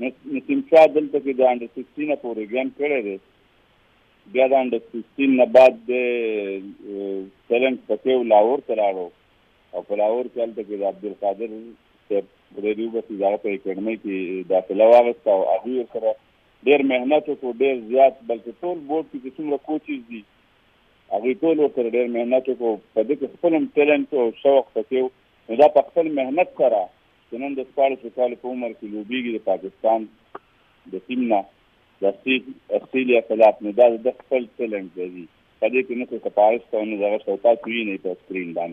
نسیم شاه دلته کې د انډر سکسټین پورې ژوند کړی دی بیا د انډر سکسټین نه بعد د ټیلنټ پکې او لاهور ته لاړو او په لاهور کې هلته کې د عبدالقادر صاحب خدای دې وبخښي د هغه په اکاډمۍ کې داخله واغسته او هغوی ورسره ډېر محنت وکړو ډېر زیات بلکې ټول بورډ کې چې څومره کوچز دي هغوی ټول ورسره ډېر محنت وکړو په دې کې خپل هم ټیلنټ او شوق پکې نو دا په خپل محنت سره چې نن د شپاړسو کالو په عمر کې لوبېږي د پاکستان د ټیم نه د استرالیا خلاف نو دا د خپل چیلنج دی په دې کې نه څه سپارښت او نه دغه شته او تاسو یې نه په سکرین باندې